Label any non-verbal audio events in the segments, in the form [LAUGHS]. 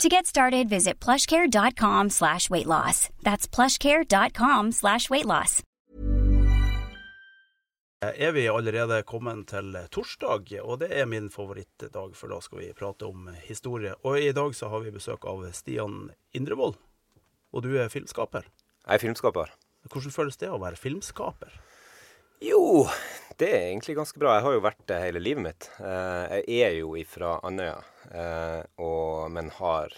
To get started, visit plushcare.com slash weight loss. That's plushcare.com slash weight loss. Er vi allerede kommet til torsdag, og det er min favorittdag, for da skal vi prate om historie. Og i dag så har vi besøk av Stian Indrevold, og du er filmskaper. Jeg er filmskaper. Hvordan føles det å være filmskaper? Jo, det er egentlig ganske bra. Jeg har jo vært det hele livet mitt. Eh, Jeg er jo ifra Andøya, eh, og, men har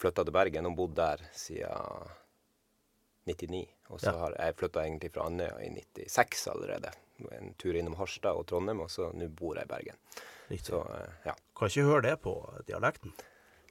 flytta til Bergen og bodd der siden 99. Og så Ja. har jeg flytta egentlig fra Andøya i 96 allerede. En tur innom Harstad og Trondheim, og så nå bor jeg i Bergen. Riktig. Så eh, ja. Kan ikke høre det på dialekten.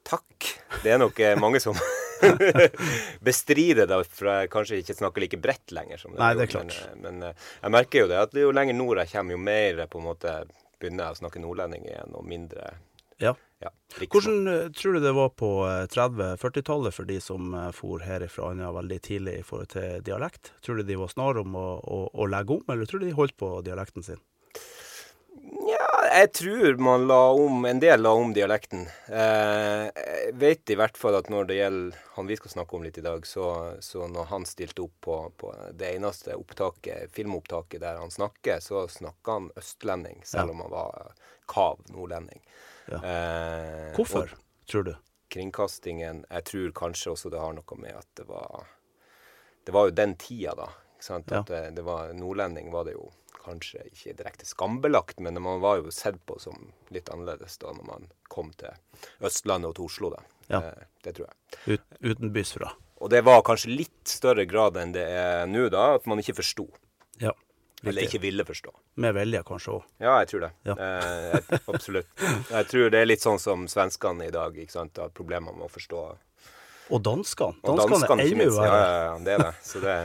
Takk. Det er nok mange som [LAUGHS] bestrider det, for jeg kanskje ikke snakker like bredt lenger. som det Nei, det er klart. Men, men eh, jeg merker jo det, at jo lenger nord jeg kommer, jo mer på en måte begynner jeg å snakke nordlending igjen, og mindre Ja. ja. Hvordan eh, tror du det var på eh, 30-40-tallet for de som eh, for herifra Andøya veldig tidlig i forhold til dialekt? Tror du de var snar om å, å, å legge om, eller tror du de holdt på dialekten sin? Ja, jeg tror man la om En del la om dialekten. Eh, jeg vet i hvert fall at når det gjelder han vi skal snakke om litt i dag, så, så når han stilte opp på, på det eneste opptaket, filmopptaket der han snakker, så snakka han østlending, selv Ja. om han var kav nordlending. Ja. Eh, Hvorfor, og tror du? Kringkastingen Jeg tror kanskje også det har noe med at det var Det var jo den tida, da. Sant? Ja. At det, det var, nordlending var det jo kanskje ikke direkte skambelagt, men man var jo sett på som litt annerledes da når man kom til Østlandet og til Oslo, da. Ja. Eh, det tror jeg. Ut, utenbys fra? Og det var kanskje litt større grad enn det er nå, da, at man ikke forsto. Ja. Eller ikke ville forstå. Med vilje, kanskje òg. Ja, jeg tror det. Ja. Eh, jeg, absolutt. Jeg tror det er litt sånn som svenskene i dag, ikke sant. Har problemer med å forstå Og danskene. Danskene er ennå minst. Ja, ja, ja, det er det. Så det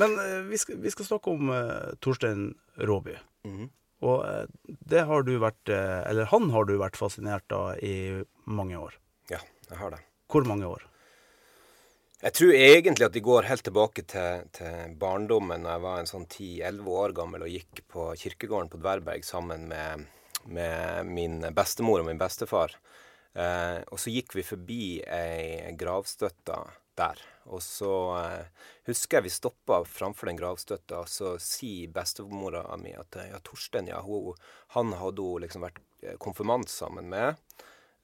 Men eh, vi, skal, vi skal snakke om eh, Torstein Råby. Mm. Og eh, det har du vært Eller han har du vært fascinert av i mange år. Ja, jeg har det. Hvor mange år? Jeg tror egentlig at de går helt tilbake til, til barndommen da jeg var en sånn 10-11 år gammel og gikk på kirkegården på Dverberg sammen med, med min bestemor og min bestefar. Eh, og så gikk vi forbi ei gravstøtte der. Og så eh, husker jeg vi stoppa framfor den gravstøtta, og så sier bestemora mi at ja, Torsten, ja, hun, han hadde hun liksom vært eh, konfirmant sammen med.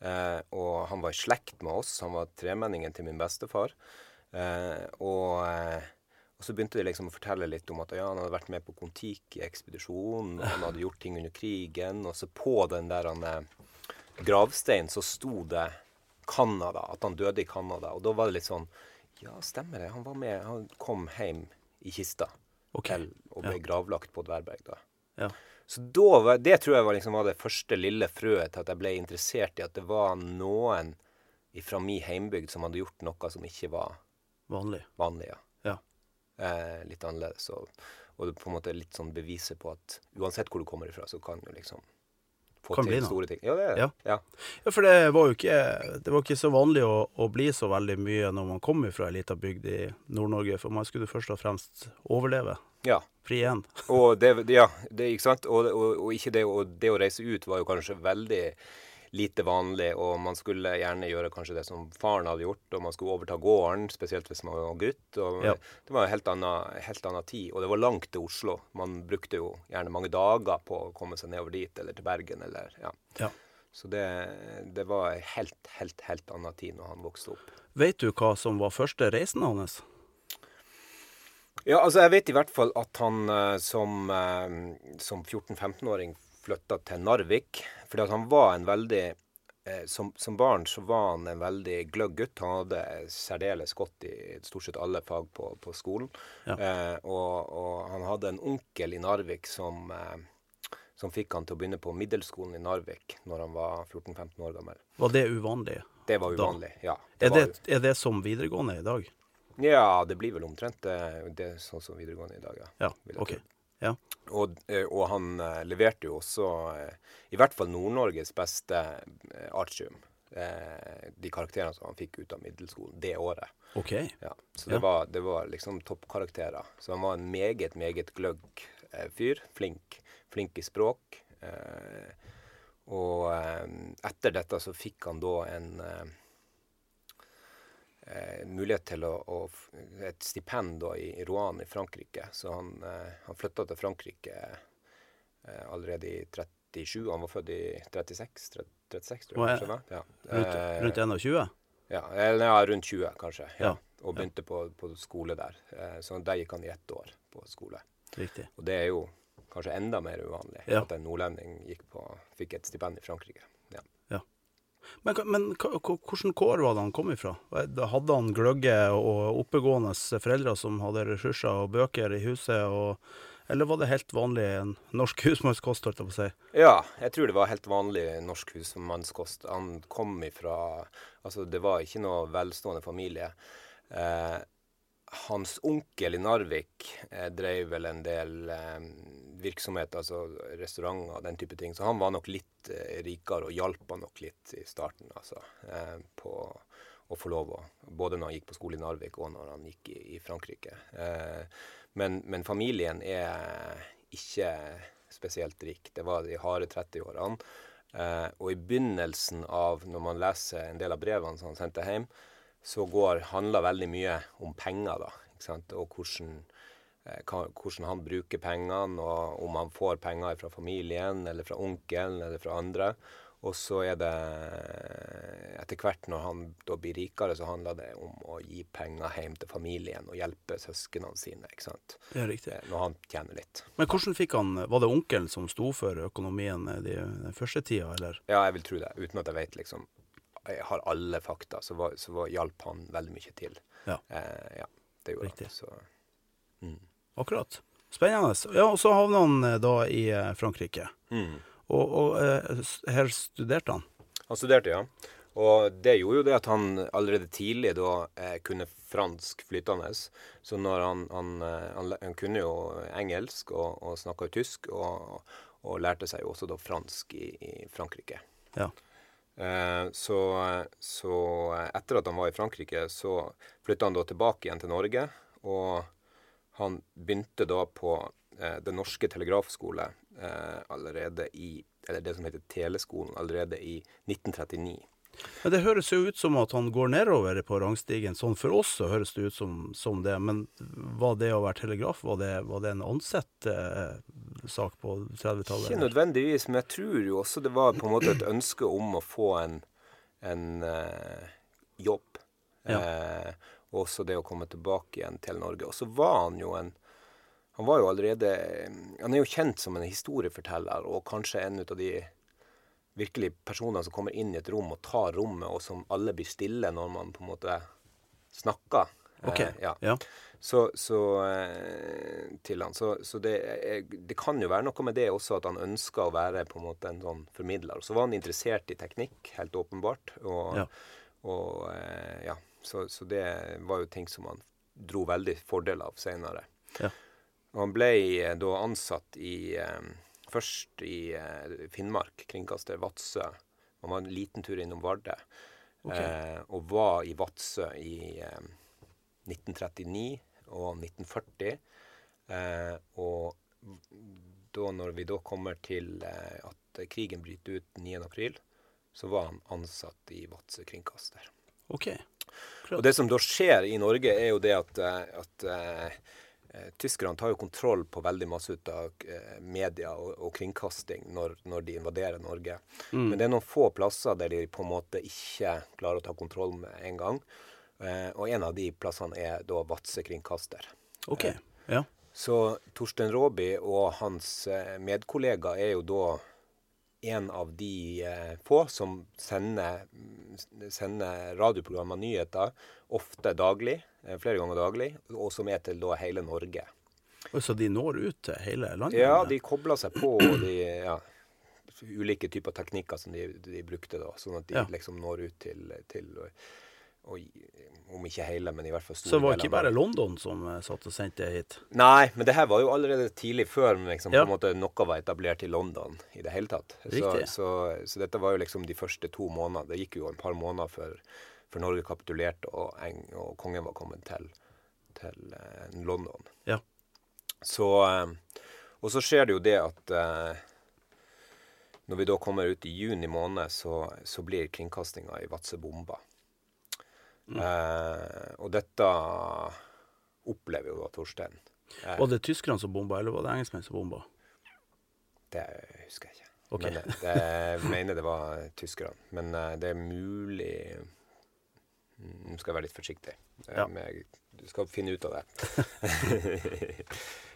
Eh, og han var i slekt med oss. Han var tremenningen til min bestefar. Eh, og, eh, og så begynte de liksom å fortelle litt om at ja, han hadde vært med på Kon-Tiki-ekspedisjonen. Han hadde gjort ting under krigen. Og så på den der han, eh, gravsteinen så sto det Canada, at han døde i Canada. Og da var det litt sånn Ja, stemmer det. Han var med. Han kom hjem i kista okay. og ble ja. gravlagt på Dverberg da. Ja. Så da var, det tror jeg var, liksom, var det første lille frøet til at jeg ble interessert i at det var noen fra min heimbygd som hadde gjort noe som ikke var Vanlig. vanlig. Ja. Ja. Eh, litt annerledes. Og, og det på en måte litt sånn beviset på at uansett hvor du kommer ifra, så kan du liksom få Kan til bli, store ting. Ja, det. Ja. Ja. Ja, for det var jo ikke, det var ikke så vanlig å, å bli så veldig mye når man kom fra ei lita bygd i Nord-Norge, for man skulle først og fremst overleve. ja. Fri igjen. Og det, ja, det, ikke sant? Og, og, og ikke det, og det å reise ut var jo kanskje veldig lite vanlig, og man skulle gjerne gjøre kanskje det som faren hadde gjort, og man skulle overta gården, spesielt hvis man var gutt. Ja. Det var en helt annen, helt annen tid, og det var langt til Oslo. Man brukte jo gjerne mange dager på å komme seg nedover dit, eller til Bergen, eller ja. Ja. Så det, det var en helt, helt, helt annen tid når han vokste opp. Vet du hva som var første reisen hans? Ja, altså jeg vet i hvert fall at han eh, som, eh, som 14-15-åring flytta til Narvik. Fordi at han var en veldig eh, som, som barn så var han en veldig gløgg gutt. Han hadde særdeles godt i stort sett alle fag på, på skolen. Ja. Eh, og, og han hadde en onkel i Narvik som, eh, som fikk han til å begynne på middelskolen i Narvik når han var 14-15 år gammel. Var det uvanlig? Det var Da. uvanlig, ja. Er var det, er det som videregående i dag? Ja, det blir vel omtrent det, det er sånn som videregående i dag, ja. Ja, ok. Ja. Og, eh, og han eh, leverte jo også eh, i hvert fall Nord-Norges beste artium. Eh, de karakterene som han fikk ut av middelskolen det året. OK. Ja, så det, Ja. var, det var liksom toppkarakterer. Så han var en meget, meget gløgg fyr. Flink. Flink i språk. Eh, og etter dette så fikk han da en eh, mulighet til å, å Et stipend da i, i Rouen i Frankrike. Så han, eh, han flytta til Frankrike eh, allerede i 37. Han var født i 36, 36 tror jeg. var. Ja. Rundt, Eh, rundt 21? ja, eller ja, rundt 20 kanskje. Ja. Ja. Og begynte på, på skole der. Eh, Så der gikk han i ett år på skole. Riktig. Og det er jo kanskje enda mer uvanlig Ja. at en nordlending på, fikk et stipend i Frankrike. Ja. Ja. Men, men hvordan kår var det han kom ifra? Hadde han gløgge og oppegående foreldre som hadde ressurser og bøker i huset, og, eller var det helt vanlig en norsk [LAUGHS] husmannskost, jeg på å si? ja, jeg tror det var helt vanlig norsk husmannskost. Han kom ifra Altså, det var ikke noe velstående familie. Eh, hans onkel i Narvik eh, drev vel en del eh, virksomhet, altså restauranter og den type ting. Så han var nok litt eh, rikere og hjalp han nok litt i starten, altså. Eh, på å få lov å Både når han gikk på skole i Narvik og når han gikk i, i Frankrike. Eh, men, men familien er ikke spesielt rik. Det var de harde 30-årene. Eh, og i begynnelsen av, når man leser en del av brevene som han sendte hjem, så går, handler veldig mye om penger, da. Ikke sant? Og hvordan, eh, hva, hvordan han bruker pengene, og om han får penger fra familien, eller fra onkelen, eller fra andre. Og så er det Etter hvert når han da blir rikere, så handler det om å gi penger hjem til familien og hjelpe søsknene sine. ikke sant? Ja, riktig. Eh, Når han tjener litt. Men hvordan fikk han Var det onkelen som sto for økonomien de, den første tida, eller? Ja, jeg vil tro det. Uten at jeg vet liksom Jeg har alle fakta, så, var, så var, hjalp han veldig mye til. Ja. Eh, ja det gjorde Riktig. han. Så. mm. Akkurat. Spennende. Ja, og så havna han eh, da i eh, Frankrike. Mm. Og, og eh, her studerte han. Han studerte, ja. Og det gjorde jo det at han allerede tidlig da eh, kunne fransk flytende. Så når han, han, han, han kunne jo engelsk og, og snakka tysk, og, og lærte seg jo også da fransk i, i Frankrike. Ja. Eh, så, så etter at han var i Frankrike, så flytta han da tilbake igjen til Norge. Og han begynte da på eh, Den norske telegrafskole eh, allerede i Eller det som heter Teleskolen allerede i 1939. Men det høres jo ut som at han går nedover på rangstigen. Sånn for oss så høres det ut som, som det. Men var det å være telegraf, var det, var det en ansett eh, sak på 30-tallet? Ikke nødvendigvis, men jeg tror jo også det var på en måte et ønske om å få en, en eh, jobb. Ja. Eh, også det å komme tilbake igjen til Norge. Og så var han jo en Han var jo allerede Han er jo kjent som en historieforteller, og kanskje en av de virkelig personene som kommer inn i et rom og tar rommet, og som alle blir stille når man på en måte snakker. Ok, Eh, ja. ja. Så, så eh, til han. Så, så det, det kan jo være noe med det også, at han ønska å være på en måte en sånn formidler. Så var han interessert i teknikk, helt åpenbart. Og, Ja. og eh, ja, så, så det var jo ting som han dro veldig fordel av senere. Ja. Han ble da ansatt i Først i Finnmark, kringkaster Vadsø. Han var en liten tur innom Vardø. Okay. Eh, og var i Vadsø i eh, 1939 og 1940. Eh, og da når vi da kommer til eh, at krigen bryter ut 9.4, så var han ansatt i Vadsø kringkaster. OK. Og det som da skjer i Norge, er jo det at, eh, at eh, tyskerne tar jo kontroll på veldig masse ut av eh, media og, og kringkasting når, når de invaderer Norge. Men det er noen få plasser der de på en måte ikke klarer å ta kontroll med en gang. Eh, og en av de plassene er da Vadsø kringkaster. ok. Ja. Så Torstein Råby og hans eh, medkollega er jo da en av de eh, få som sender, sender radioprogrammer, nyheter, ofte daglig, eh, flere ganger daglig, og som er til da hele Norge. Så de når ut til hele landet? Ja, de kobler seg på, de ja, ulike typer teknikker som de, de brukte da, sånn at de Ja. liksom når ut til, til og om ikke hele, men i hvert fall store Så det var ikke bare London som eh, satt og sendte hit? Nei, men det her var jo allerede tidlig før liksom, Ja. på en måte noe var etablert i London i det hele tatt. Så, så, så dette var jo liksom de første to månedene. Det gikk jo en par måneder før, før Norge kapitulerte og, Eng, og kongen var kommet til, til eh, London. Ja. Så, eh, og så skjer det jo det at eh, når vi da kommer ut i juni måned, så, så blir kringkastinga i Vadsø bomba. Eh, og dette opplever jo da Torstein. Eh, Var det tyskerne som bomba, eller var det engelskmenn som bomba? Det husker jeg ikke. Okay. Men eh, det, jeg mener det var tyskerne. Men eh, det er mulig Du Nå skal jeg være litt forsiktig. Eh, Ja. Jeg, Du skal finne ut av det. [LAUGHS]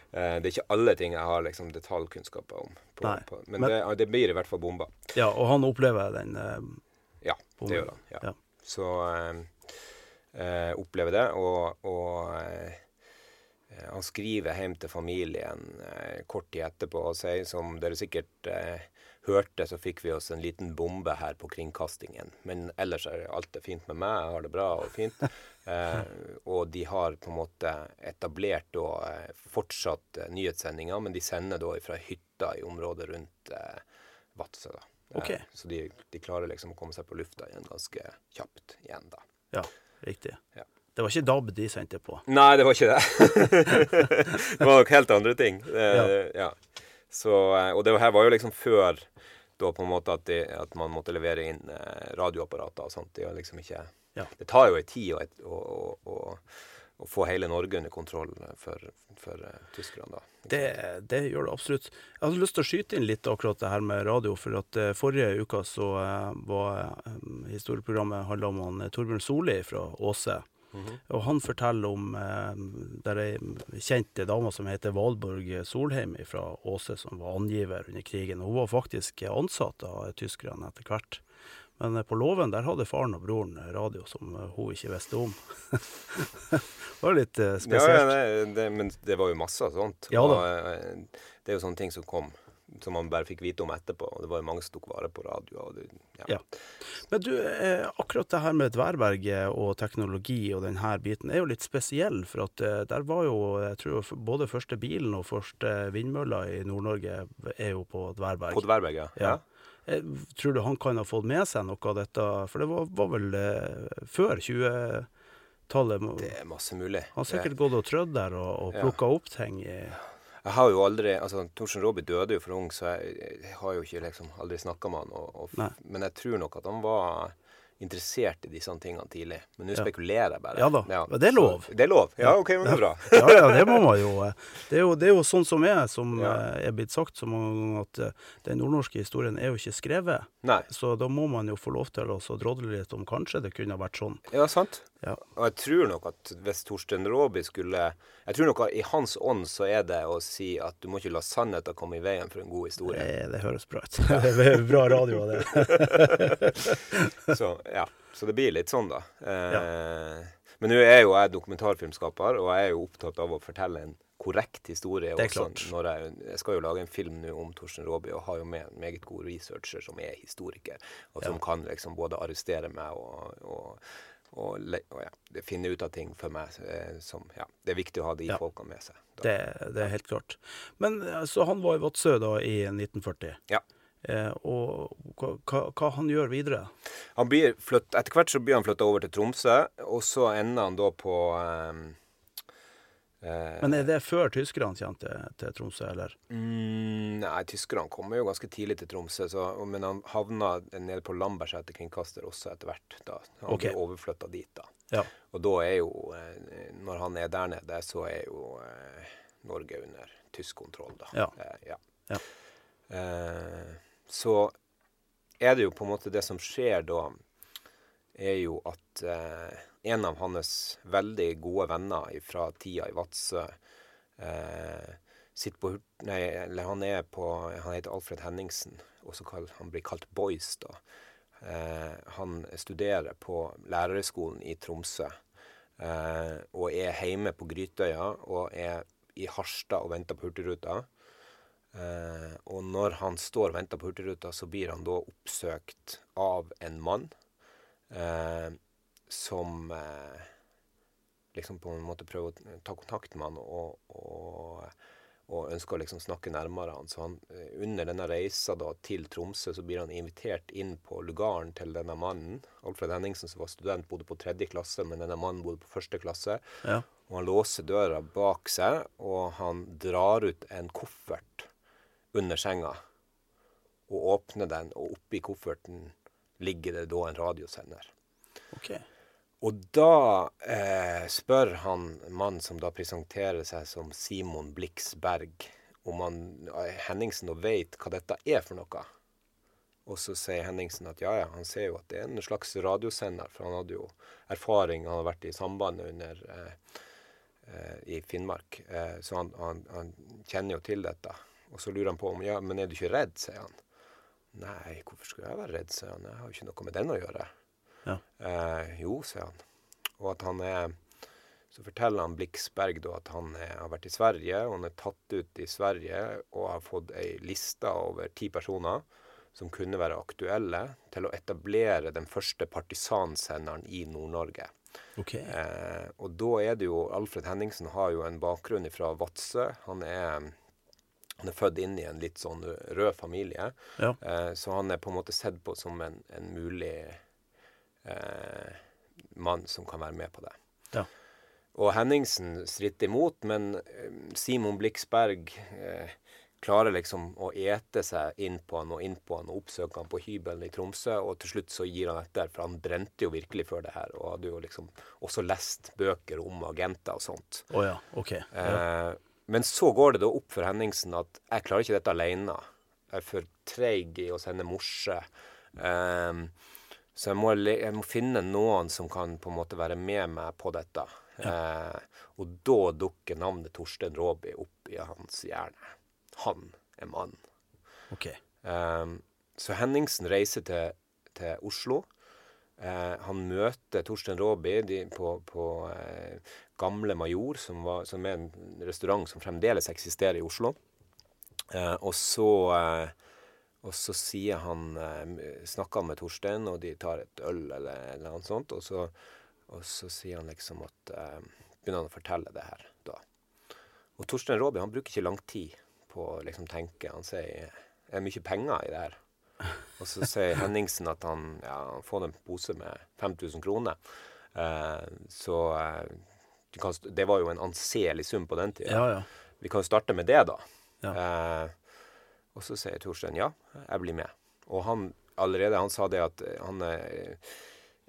Eh, det er ikke alle ting jeg har liksom detaljkunnskaper om. På, på, men men- det, det blir i hvert fall bomba. Ja, og han opplever den eh, Ja, bomben. det gjør han. Ja. Ja. Så eh, eh, opplever det, og, og eh, han skriver hjem til familien eh, kort tid etterpå og sier, som dere sikkert eh, hørte, så fikk vi oss en liten bombe her på kringkastingen. Men ellers er alt det fint med meg, jeg har det bra og fint. [LAUGHS] Eh, og de har på en måte etablert da eh, fortsatt nyhetssendinger, men de sender da fra hytta i området rundt Vadsø. da. Ok. Eh, Så de, de klarer liksom å komme seg på lufta igjen ganske kjapt igjen, da. Ja, riktig. Ja. Det var ikke DAB de sendte på. Nei, det var ikke det. [LAUGHS] det var nok helt andre ting. Eh, ja. Så, eh, og det her var jo liksom før da på en måte at, de, at man måtte levere inn eh, radioapparater og sånt. Det, liksom ikke, Ja. det tar jo ei tid å, å, å, å, få hele Norge under kontroll for, for eh, tyskerne da. Det, det gjør det absolutt. Jeg hadde lyst til å skyte inn litt akkurat det her med radio. For at eh, forrige uka så eh, var eh, historieprogrammet handla om han eh, Torbjørn Solli fra Åse. Og han forteller om eh, der ei kjent dame som heter Valborg Solheim fra Åse, som var angiver under krigen. Hun var faktisk ansatt av tyskerne etter hvert. Men eh, på låven der hadde faren og broren radio som eh, hun ikke visste om. det [LAUGHS] var litt spesielt. Ja, ja det, det, men det var jo masse av sånt. Ja. Og, eh, det er jo sånne ting som kom, som man bare fikk vite om etterpå. Og det var jo mange som tok vare på radio. Det, ja. Men du, eh, akkurat det her med Dværberget og teknologi og denne biten er jo litt spesiell. For at eh, der var jo, jeg tror både første bilen og første vindmølla i Nord-Norge er jo på Dværberg. På Dverberg, ja. Ja. Eh, Tror du han kan ha fått med seg noe av dette? For det var, var vel eh, før 20-tallet. Det er masse mulig. Han har Det- sikkert gått og trødd der og, og Ja. opp ting. i- Jeg har jo aldri altså Torsen Robby døde jo for ung, så jeg, jeg har jo ikke liksom aldri snakka med han. Og, og, men jeg tror nok at han var interessert i disse tingene tidlig. Men nå Ja. spekulerer jeg bare. Ja da, Ja. det er så- lov. Det er lov. Ja, OK, men det er bra. [LAUGHS] Ja, ja, det må man jo. eh. Det er jo, det er jo sånn som er, som eh, er blitt sagt så mange ganger, at eh, den nordnorske historien er jo ikke skrevet. Nei. Så da må man jo få lov til å så drodle litt om kanskje det kunne vært sånn. Ja, sant. Ja. Og jeg tror nok at hvis Torstein Råby skulle Jeg tror nok at i hans ånd så er det å si at du må ikke la sannheten komme i veien for en god historie. Det, det høres bra ut. [LAUGHS] Det er bra radio av det. [LAUGHS] Så ja, så det blir litt sånn, da. Eh, Men nå er jo jeg dokumentarfilmskaper, og jeg er jo opptatt av å fortelle en korrekt historie. Det er klart. Jeg, jeg skal jo lage en film nå om Torsten Råby, og har jo med en meget god researcher som er historiker, og som Ja. kan liksom både arrestere meg og, og, og, og ja, finne ut av ting for meg. eh, Som, ja, det er viktig å ha de Ja. folkene med seg. Det. Det er helt klart. Men eh, så han var i Vadsø da i 1940. Ja. Eh, og hva, hva, han gjør videre? Han blir flytt, etter hvert så blir han flytta over til Tromsø, og så ender han da på ehm, eh, Men er det før tyskerne kommer til, til Tromsø, eller? Mm, nei, tyskerne kommer jo ganske tidlig til Tromsø, så, men han havna nede på Lambertseter kringkaster også etter hvert. da. Han okay. blir overflytta dit, da. Ja. Og da er jo eh, Når han er der nede, så er jo eh, Norge under tysk kontroll, da. Ja. Eh, ja. Ja. Så er det jo på en måte Det som skjer da, er jo at eh, en av hans veldig gode venner fra tida i Vadsø eh, på Nei, eller han er på Han heter Alfred Henningsen, også kall, han blir kalt Boys, da. Eh, han studerer på lærerhøgskolen i Tromsø. Eh, og er hjemme på Grytøya og er i Harstad og venter på Hurtigruta. Eh, og når han står og venter på Hurtigruta, så blir han da oppsøkt av en mann. Eh, som eh, liksom på en måte prøver å ta kontakt med han og, og, og ønsker å liksom snakke nærmere han. Så han, eh, under denne reisa da, til Tromsø så blir han invitert inn på lugaren til denne mannen. Alfred Henningsen som var student, bodde på tredje klasse, men denne mannen bodde på første klasse. Ja. Og han låser døra bak seg, og han drar ut en koffert under senga. Og åpner den, og oppi kofferten ligger det da en radiosender. OK. Og da eh, spør han mannen som da presenterer seg som Simon Bliksberg, om han, eh, Henningsen da vet hva dette er for noe. Og så sier Henningsen at ja, ja, han ser jo at det er en slags radiosender, for han hadde jo erfaring, han hadde vært i sambandet under eh, eh, i Finnmark, eh, så han, han, han, kjenner jo til dette. Og så lurer han på om ja, men er du ikke redd, sier han. Nei, hvorfor skulle jeg være redd, sier han. Jeg har jo ikke noe med den å gjøre. Ja. Eh, jo, sier han. Og at han er Så forteller han Bliksberg da at han er, har vært i Sverige, og han er tatt ut i Sverige og har fått ei liste over ti personer som kunne være aktuelle til å etablere den første partisansenderen i Nord-Norge. ok. Eh, og da er det jo Alfred Henningsen har jo en bakgrunn fra Vadsø. Han er, han er født inn i en litt sånn rød familie. Ja. Eh, så han er på en måte sett på som en, en mulig eh, mann som kan være med på det. Ja. Og Henningsen stritter imot, men eh, Simon Bliksberg eh, klarer liksom å ete seg inn på han og inn på han og oppsøke han på hybelen i Tromsø, og til slutt så gir han etter, for han brente jo virkelig før det her, og hadde jo liksom også lest bøker om agenter og sånt. Oh ja. OK. Ja. Eh, men så går det da opp for Henningsen at jeg klarer ikke dette alene. Jeg er for treig i å sende morse. Um, så jeg må, jeg må finne noen som kan på en måte være med meg på dette. Eh, og da dukker navnet Torstein Råby opp i hans hjerne. Han er mannen. OK. Um, så Henningsen reiser til, til Oslo. Uh, han møter Torstein Råby på, på eh, Gamle Major, som, var, som er en restaurant som fremdeles eksisterer i Oslo. Eh, og så eh, og så sier han eh, Snakker han med Torstein, og de tar et øl eller, noe sånt. Og så, og så sier han liksom at eh, Begynner han å fortelle det her, da. Og Torstein Råby han bruker ikke lang tid på å liksom tenke. Han sier Er mye penger i det her? Og så sier Henningsen at han ja, han får en pose med 5000 kroner. Eh, så eh, kan, det var jo en anselig sum på den tida. Ja, ja. Vi kan jo starte med det, da. Ja. Eh, og så sier Torstein ja, jeg blir med. Og han allerede han sa det at eh, han eh,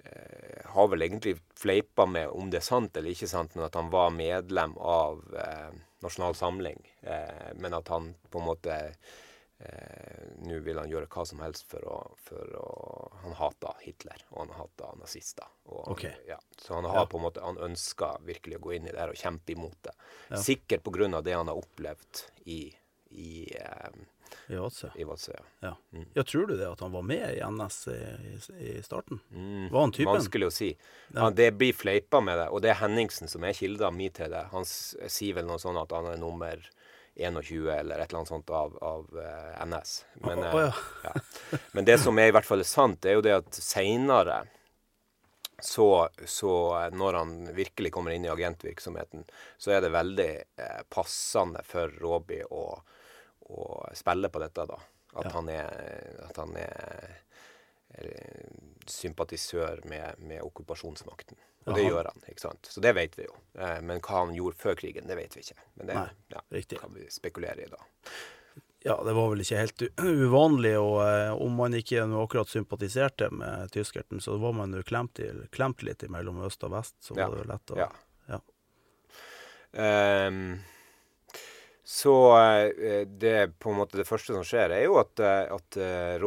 eh, har vel egentlig fleipa med om det er sant eller ikke sant, men at han var medlem av eh, Nasjonal Samling. Eh, men at han på en måte eh, Nå vil han gjøre hva som helst for å, for å Han hata Hitler, og han hata nazister. Han, okay. ja, så han har Ja. på en måte Han ønsker virkelig å gå inn i det her og kjempe imot det. Ja. Sikkert av det han har opplevd i, i, eh, I Vadsø. i Vadsø. ja. Ja. ja, tror du det at han var med i NS i, i, i starten? Mm, Var han typen? Vanskelig å si. Ja. Han, det blir fleipa med det, og det er Henningsen som er kilda mi til det. Han sier vel noe sånn at han er nummer 21 eller et eller annet sånt av, av uh, NS. Men, Å, oh, ja. ja. Men det som er i hvert fall sant, er jo det at seinere så, så eh, når han virkelig kommer inn i agentvirksomheten, så er det veldig eh, passende for Råby å, å spille på dette, da. At Ja. han er, at han er er sympatisør med, med okkupasjonsmakten. Og det Aha. gjør han, ikke sant. Så det vet vi jo. Eh, men hva han gjorde før krigen, det vet vi ikke. Men det Nei, ja, kan vi spekulere i da. Ja, det var vel ikke helt [CLEARS THROAT] uvanlig, og eh, om man ikke akkurat sympatiserte med tyskerten, så var man jo klemt, klemt litt mellom øst og vest, så Ja, var det jo lett å Ja. ja. Um, så eh, det på en måte det første som skjer, er jo at, eh, at eh,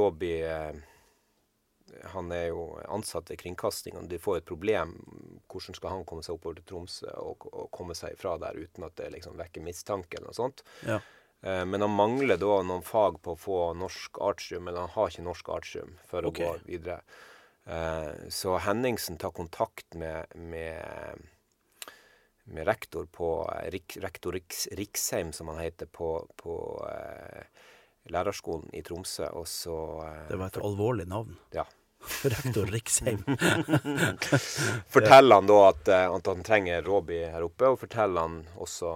Han er jo ansatt ved kringkastinga. De får et problem. Hvordan skal han komme seg oppover til Tromsø og, og komme seg ifra der uten at det liksom vekker mistanke eller noe sånt? Ja. Eh, Men han mangler da noen fag på å få norsk artium, eller han har ikke norsk artium for okay. å gå videre. Eh, Så Henningsen tar kontakt med, med, med rektor på eh, rektor Riks, Riksheim, som han heter, på, på eh, lærerskolen i Tromsø, og så eh, Det var et alvorlig navn. ja. Rektor Riksheim. [LAUGHS] Forteller han da at, eh, at han trenger Råby her oppe, og forteller han også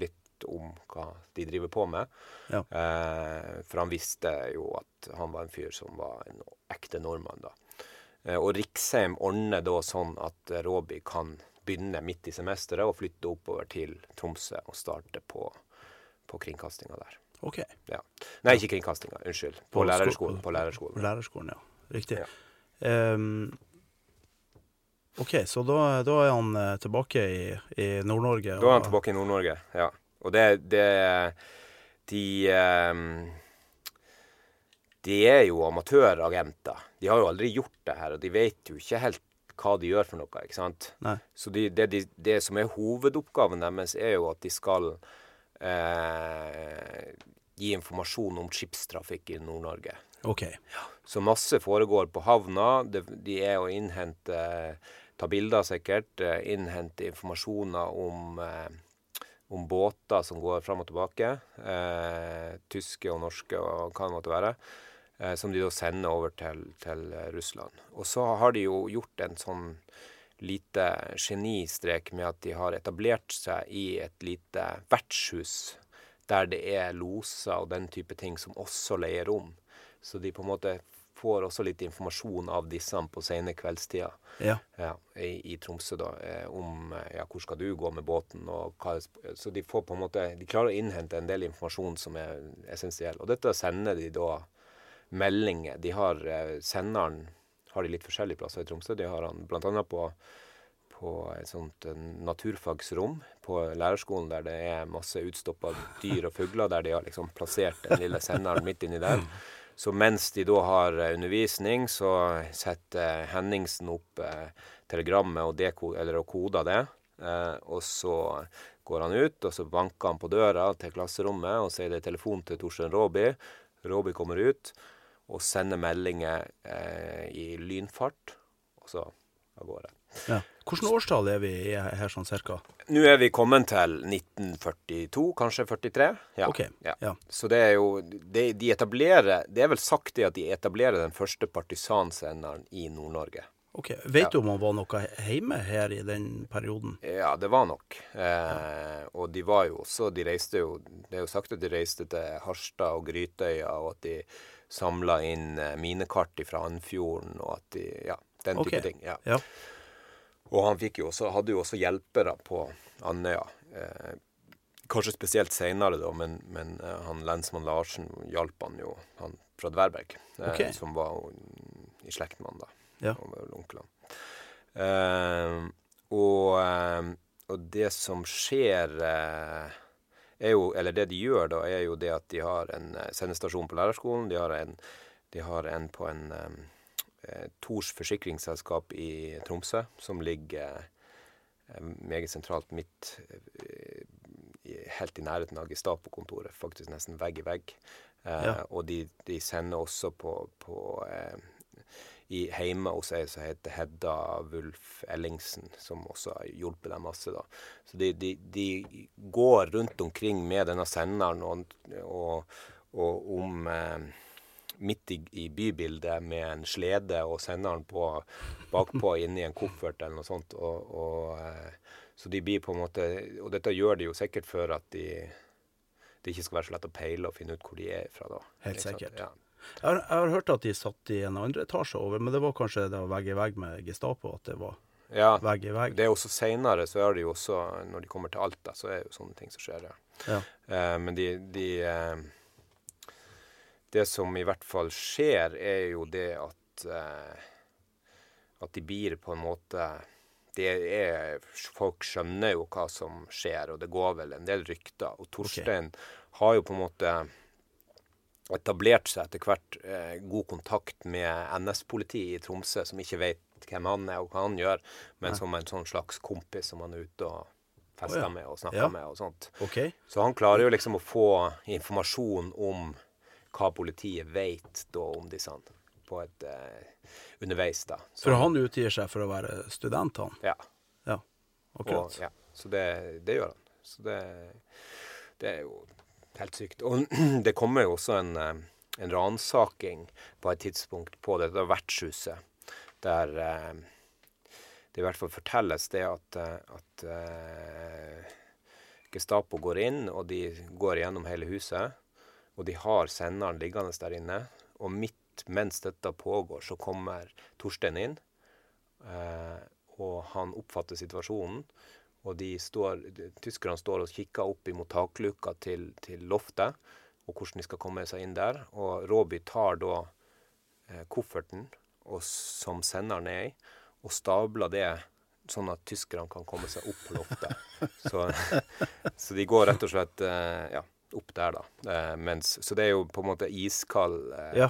litt om hva de driver på med. Ja. Eh, for han visste jo at han var en fyr som var en ekte nordmann, da. Eh, og Riksheim ordner da sånn at Råby kan begynne midt i semesteret og flytte oppover til Tromsø og starte på, på kringkastinga der. OK. Ja. Nei, ikke kringkastinga. Unnskyld. På, På lærerskolen. På lærerskolen. Lærerskolen, ja. Riktig. Ja. Um, OK, så da, da er han eh, tilbake i, i Nord-Norge. Da er han tilbake i Nord-Norge, ja. Og det, det De um, De er jo amatøragenter. De har jo aldri gjort det her, og de vet jo ikke helt hva de gjør for noe. ikke sant? Nei. Så de, det, de, det som er hovedoppgaven deres, er jo at de skal eh, gi informasjon om skipstrafikk i Nord-Norge. OK. Så masse foregår på havna. De, de er å innhente Ta bilder, sikkert. eh, Innhente informasjoner om, eh, om båter som går fram og tilbake. Eh, tyske og norske og hva det måtte være. Eh, som de da sender over til, til Russland. Og så har de jo gjort en sånn lite genistrek med at de har etablert seg i et lite vertshus der det er loser og den type ting som også leier rom. Så de på en måte får også litt informasjon av disse på sene kveldstider Ja. ja, i, i Tromsø da, eh, om eh, ja, hvor skal du gå med båten. og hva, Så de får på en måte, de klarer å innhente en del informasjon som er essensiell. Og dette sender de da meldinger. De har eh, senderen har de litt forskjellige plasser i Tromsø. De har han bl.a. på på et sånt naturfagsrom på lærerskolen der det er masse utstoppa dyr og fugler, der de har liksom plassert den lille senderen midt inni der. [CLEARS THROAT] Så mens de da har eh, undervisning, så setter Henningsen opp eh, telegrammet og, og koder det. Eh, og så går han ut, og så banker han på døra til klasserommet og sier det er telefon til Torstein Råby. Råby kommer ut og sender meldinger eh, i lynfart, og så av gårde. ja. Hvilket årstall er vi i her, sånn cirka? Nå er vi kommet til 1942, kanskje 43. Ja. OK. Ja. Ja. Så det er jo de, de etablerer Det er vel sagt det at de etablerer den første partisansenderen i Nord-Norge. ok. Vet du om han var noe hjemme her i den perioden? Ja, det var nok. Eh, og de var jo også De reiste jo Det er jo sagt at de reiste til Harstad og Grytøya, og at de samla inn eh, minekart fra Andfjorden, og at de Ja, den type Ok. ting. Ja. Og han jo også, hadde jo også hjelpere på Andøya. Eh, kanskje spesielt seinere, da, men, men eh, han lensmann Larsen hjalp han jo, han fra Dverberg, eh, Ok. som var i slekt med han, da. Ja. Han var jo onklene. Eh, og, eh, og det som skjer eh, er jo, eller det de gjør da, er jo det at de har en sendestasjon på lærerskolen. De har en, de har en på en Tors forsikringsselskap i Tromsø, som ligger eh, meget sentralt midt eh, helt i nærheten av Gestapo-kontoret, faktisk nesten vegg i vegg. Eh, Ja. Og de, de sender også på, på eh, i hjemme hos ei som heter Hedda Wulf Ellingsen, som også har hjulpet dem masse. da. Så de, de, de går rundt omkring med denne senderen og, og, og om eh, midt i, i bybildet med en slede og senderen på, bakpå inni en koffert eller noe sånt. Og, og, eh, så de blir på en måte Og dette gjør de jo sikkert for at de det ikke skal være så lett å peile og finne ut hvor de er fra. da. Helt sikkert. Ja. Jeg har, jeg har hørt at de satt i en andre etasje over, men det var kanskje det var vegg i vegg med Gestapo at det var ja. vegg i vegg. Det er også seinere, så er det jo også Når de kommer til Alta, så er det jo sånne ting som skjer. Ja. Ja. Eh, men de, de eh, Det som i hvert fall skjer, er jo det at eh, At de blir på en måte det er, Folk skjønner jo hva som skjer, og det går vel en del rykter. Og Torstein har jo på en måte etablert seg etter hvert eh, god kontakt med NS-politiet i Tromsø, som ikke vet hvem han er og hva han gjør, men som en sånn slags kompis som han er ute og fester oh, ja. med og snakker Ja. med og sånt. Okay. Så han klarer jo liksom å få informasjon om hva politiet vet da om disse på et uh, underveis, da. Så, For han utgir seg for å være student, han. Ja. Ja, Og, ja. Så det, det gjør han. Så det, det er jo helt sykt. Og [CLEARS THROAT] det kommer jo også en, eh, en ransaking på et tidspunkt på dette vertshuset, der uh, det i hvert fall fortelles det at, at uh, Gestapo går inn, og de går gjennom hele huset. Og de har senderen liggende der inne. Og midt mens dette pågår, så kommer Torstein inn. Eh, og han oppfatter situasjonen. Og de står, tyskerne står og kikker opp imot takluka til, til, loftet, og hvordan de skal komme seg inn der. Og Råby tar da eh, kofferten og, som senderen er i, og stabler det sånn at tyskerne kan komme seg opp på loftet. [LAUGHS] Så, [LAUGHS] så de går rett og slett eh, ja, opp der, da. Eh, mens, så det er jo på en måte iskald eh, ja.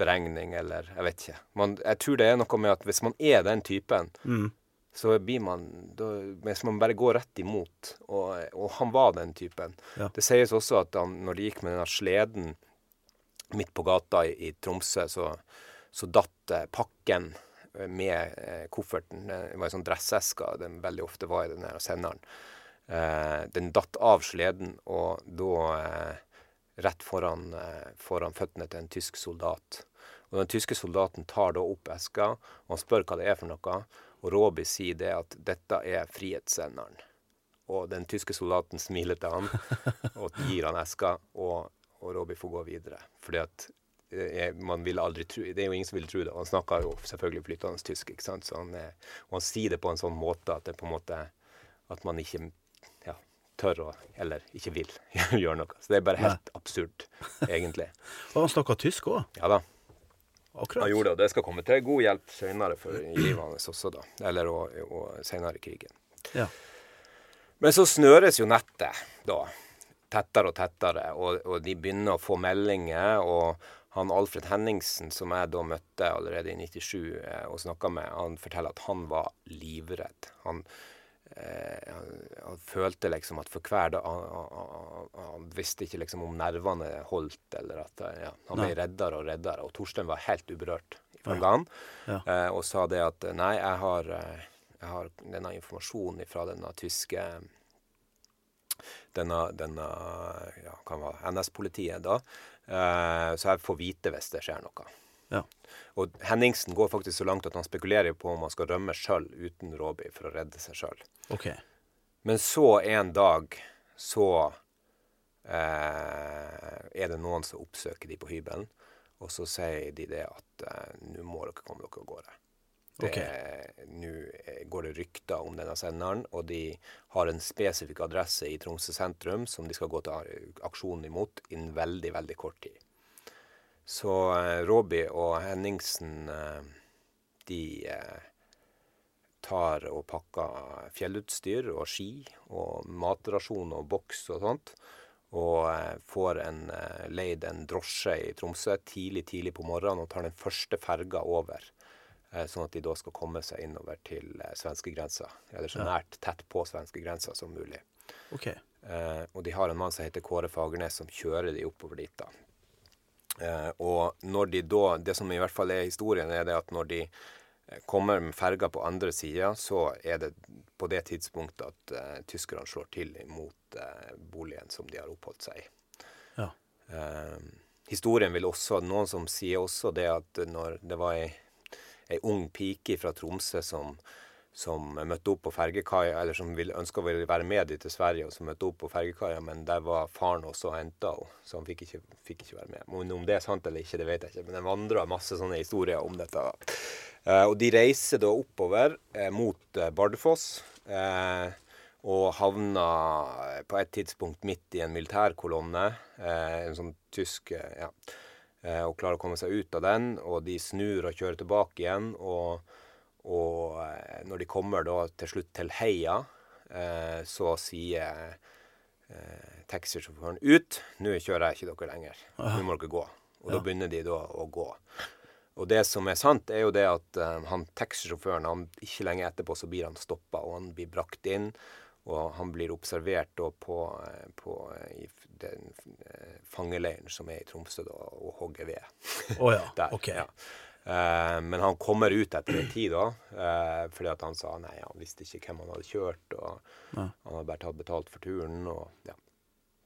beregning, eller jeg vet ikke. Man, jeg tror det er noe med at hvis man er den typen, mm. så blir man da, Hvis man bare går rett imot, og, og han var den typen ja. Det sies også at han, når de gikk med denne sleden midt på gata i, i Tromsø, så, så datt pakken med eh, kofferten. Det var en sånn dresseske den veldig ofte var i den senderen. Eh, den datt av sleden, og da eh, rett foran, foran, føttene til en tysk soldat. Og Den tyske soldaten tar da opp eska, og han spør hva det er for noe. Og Roby sier det at dette er frihetssenderen. Og den tyske soldaten smiler til han [LAUGHS] og gir han eska, og, og Roby får gå videre. Fordi at er, man vil aldri tro, Det er jo ingen som vil tro det. Han snakker jo selvfølgelig flytende tysk. ikke sant? Han, og han sier det på en sånn måte at det på en måte at man ikke tør å Eller ikke vil [LAUGHS] gjøre noe. Så det er bare helt Nei. absurd, egentlig. [LAUGHS] og han snakka tysk òg? Ja da. Akkurat. Han gjorde det, og det skal komme til god hjelp seinere for livet hans også, da. Eller og, og seinere i krigen. Ja. Men så snøres jo nettet, da. Tettere og tettere, og, og de begynner å få meldinger. og han Alfred Henningsen, som jeg da møtte allerede i 97 eh, og snakka med, han forteller at han var livredd. Han, han, han følte liksom at for hver dag han, han, visste ikke liksom om nervene holdt, eller at eh, ja, han ble reddere og reddere. Og Torstein var helt uberørt fra gang ja. eh, og sa det at nei, jeg har, eh, jeg har denne informasjonen fra denne tyske denne, denne ja, NS-politiet da, Eh, så jeg får vite hvis det skjer noe. Ja. Og Henningsen går faktisk så langt at han spekulerer på om han skal rømme sjøl uten Råby for å redde seg sjøl. Okay. Men så en dag så eh, er det noen som oppsøker de på hybelen, og så sier de det at eh, nå må dere komme dere av gårde. Nå går det rykter om denne senderen, og de har en spesifikk adresse i Tromsø sentrum som de skal gå til aksjon imot innen veldig, veldig kort tid. Så eh, Robbie og Henningsen, eh, de eh, tar og pakker fjellutstyr og ski og matrasjon og boks og sånt. Og eh, får en, leid en drosje i Tromsø tidlig, tidlig på morgenen og tar den første ferga over sånn at de da skal komme seg innover til svenskegrensa. Eller så nært tett på svenskegrensa som mulig. Okay. Eh, og de har en mann som heter Kåre Fagernes, som kjører de oppover dit. da. Eh, og når de da Det som i hvert fall er historien, er det at når de eh, kommer med ferga på andre sida, så er det på det tidspunktet at eh, tyskerne slår til mot boligen som de har oppholdt seg i. Ja. historien vil også Noen som sier også det at når det var ei ei ung pike fra Tromsø som, som møtte opp på fergekaia, eller som ønska å være med dit til Sverige, og som møtte opp på fergekaia, men der var faren også og henta henne, så han fikk ikke, fikk ikke, være med. Men om det er sant eller ikke, det vet jeg ikke, men det vandrer masse sånne historier om dette. Eh, og de reiser da oppover eh, mot eh, Bardufoss. Og havna på et tidspunkt midt i en militærkolonne. En sånn tysk ja, og klarer å komme seg ut av den. Og de snur og kjører tilbake igjen. Og, og eh, når de kommer da til slutt til Heia, eh, så sier taxisjåføren ut 'Nå kjører jeg ikke dere lenger. Nå må dere gå.' Og ja. da begynner de da å gå. Og det som er sant, er jo det at uh, han taxisjåføren ikke lenge etterpå så blir han stoppa, og han blir brakt inn. Og han blir observert da på, på i den eh, fangeleiren som er i Tromsø, da, og hogger ved. Oh, ja. [LAUGHS] Der, okay. ja. Uh, men han kommer ut etter en tid, da, uh, fordi at han sa nei, han visste ikke hvem han hadde kjørt. og ja. Han hadde bare tatt betalt for turen. og ja.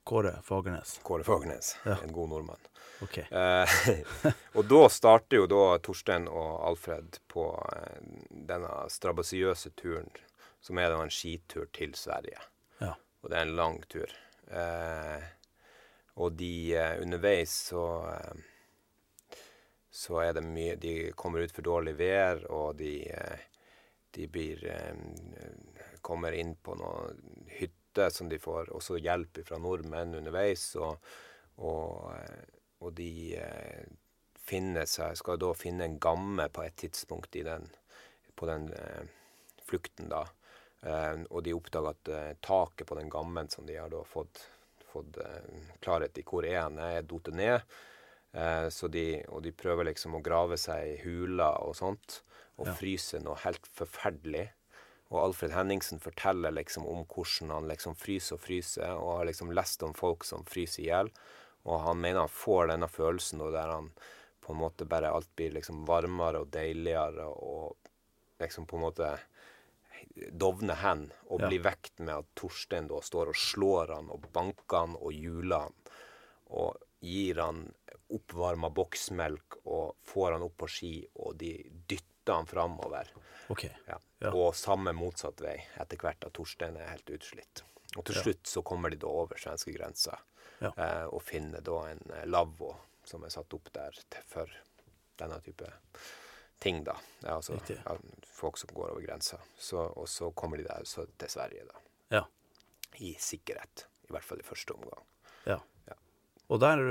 Kåre Fagernes. Kåre Fagernes, Ja. en god nordmann. Ok. Eh, [LAUGHS] og da starter jo da Torstein og Alfred på denne strabasiøse turen, som er en skitur til Sverige. Ja. Og det er en lang tur. Eh, og de underveis så så er det mye De kommer ut for dårlig vær, og de, eh, de blir eh, Kommer inn på noen hytter som de får også hjelp fra nordmenn underveis. Og, og, eh, og de finner seg Skal da finne en gamme på et tidspunkt i den, på den flukten, da. Og de oppdager at taket på den gammen som de har da fått, fått klarhet i hvor er, den, er dotet ned. Eh, så de, og de prøver liksom å grave seg i huler og sånt, og Ja. fryser noe helt forferdelig. Og Alfred Henningsen forteller liksom om hvordan han liksom fryser og fryser, og har liksom lest om folk som fryser i hjel. Og han mener han får denne følelsen der han på en måte bare alt blir liksom varmere og deiligere, og liksom på en måte dovner hen og Ja. blir vekt med at Torstein da står og slår han og banker han og hjuler han. Og gir han oppvarma boksmelk og får han opp på ski, og de dytter han framover. Okay. Ja. Ja. Og samme motsatt vei etter hvert at Torstein er helt utslitt. Og til Ja. slutt så kommer de da over svenskegrensa Ja. eh, og finner da en eh, lavvo som er satt opp der for denne type ting, da. Er altså ja, folk som går over grensa. Så, og så kommer de der så til Sverige, da. Ja. I sikkerhet. I hvert fall i første omgang. ja. Og der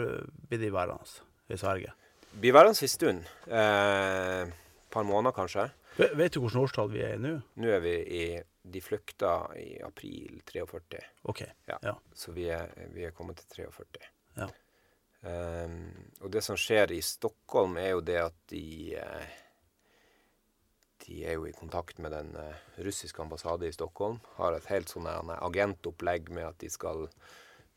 blir de værende i Sverige. Blir værende en stund. Eh, et par måneder, kanskje. V Vet du hvilket årstall vi er i nå? Nå er vi i De flykta i april 43. Ok. Ja. Ja. Så vi er, vi er kommet til 43. Ja. Um, og det som skjer i Stockholm, er jo det at de eh, De er jo i kontakt med den eh, russiske ambassaden i Stockholm. Har et helt sånn agentopplegg med at de skal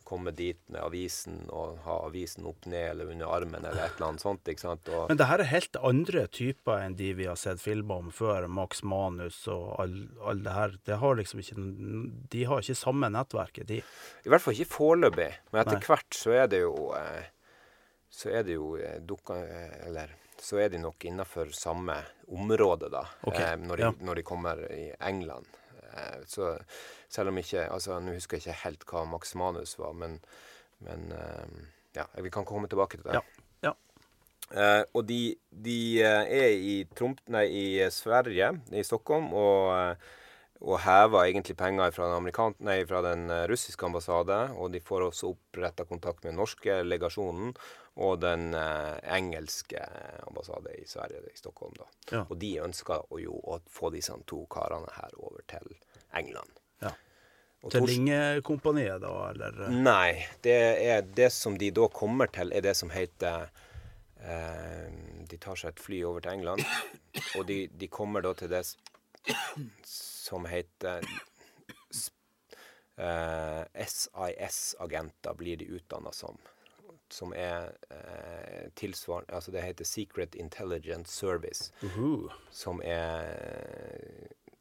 komme dit med avisen og ha avisen opp ned eller under armen eller et eller annet sånt. ikke sant? Og, Men det her er helt andre typer enn de vi har sett filmer om før. Max Manus og all, all det her. Det har liksom ikke, de har ikke samme nettverket, de. I hvert fall ikke foreløpig. Men etter Nei. hvert så er det jo eh, Så er det jo eh, dukka eh, Eller så er de nok innafor samme område, da. Ok, Eh, når, de, ja. når de kommer i England. Eh, så selv om ikke Altså, nå husker jeg ikke helt hva Max Manus var, men, men eh, Ja, vi kan komme tilbake til det. Ja. Ja. Eh, og de, de er i, Tromp, nei, i Sverige, i Stockholm, og, og hever egentlig penger fra den, nei, fra den russiske ambassade. Og de får også oppretta kontakt med den norske legasjonen og den eh, engelske ambassade i Sverige, i Stockholm. da. Ja. Og de ønsker jo å få disse to karene her over til England. Ja. Og Til Linge-kompaniet, da, eller? Nei, det er det som de da kommer til, er det som heter eh, De tar seg et fly over til England, og de, de kommer da til det som heter s- eh, SIS-agenter, blir de utdanna som. Som er eh, tilsvarende Altså det heter Secret Intelligence Service Uhu. som er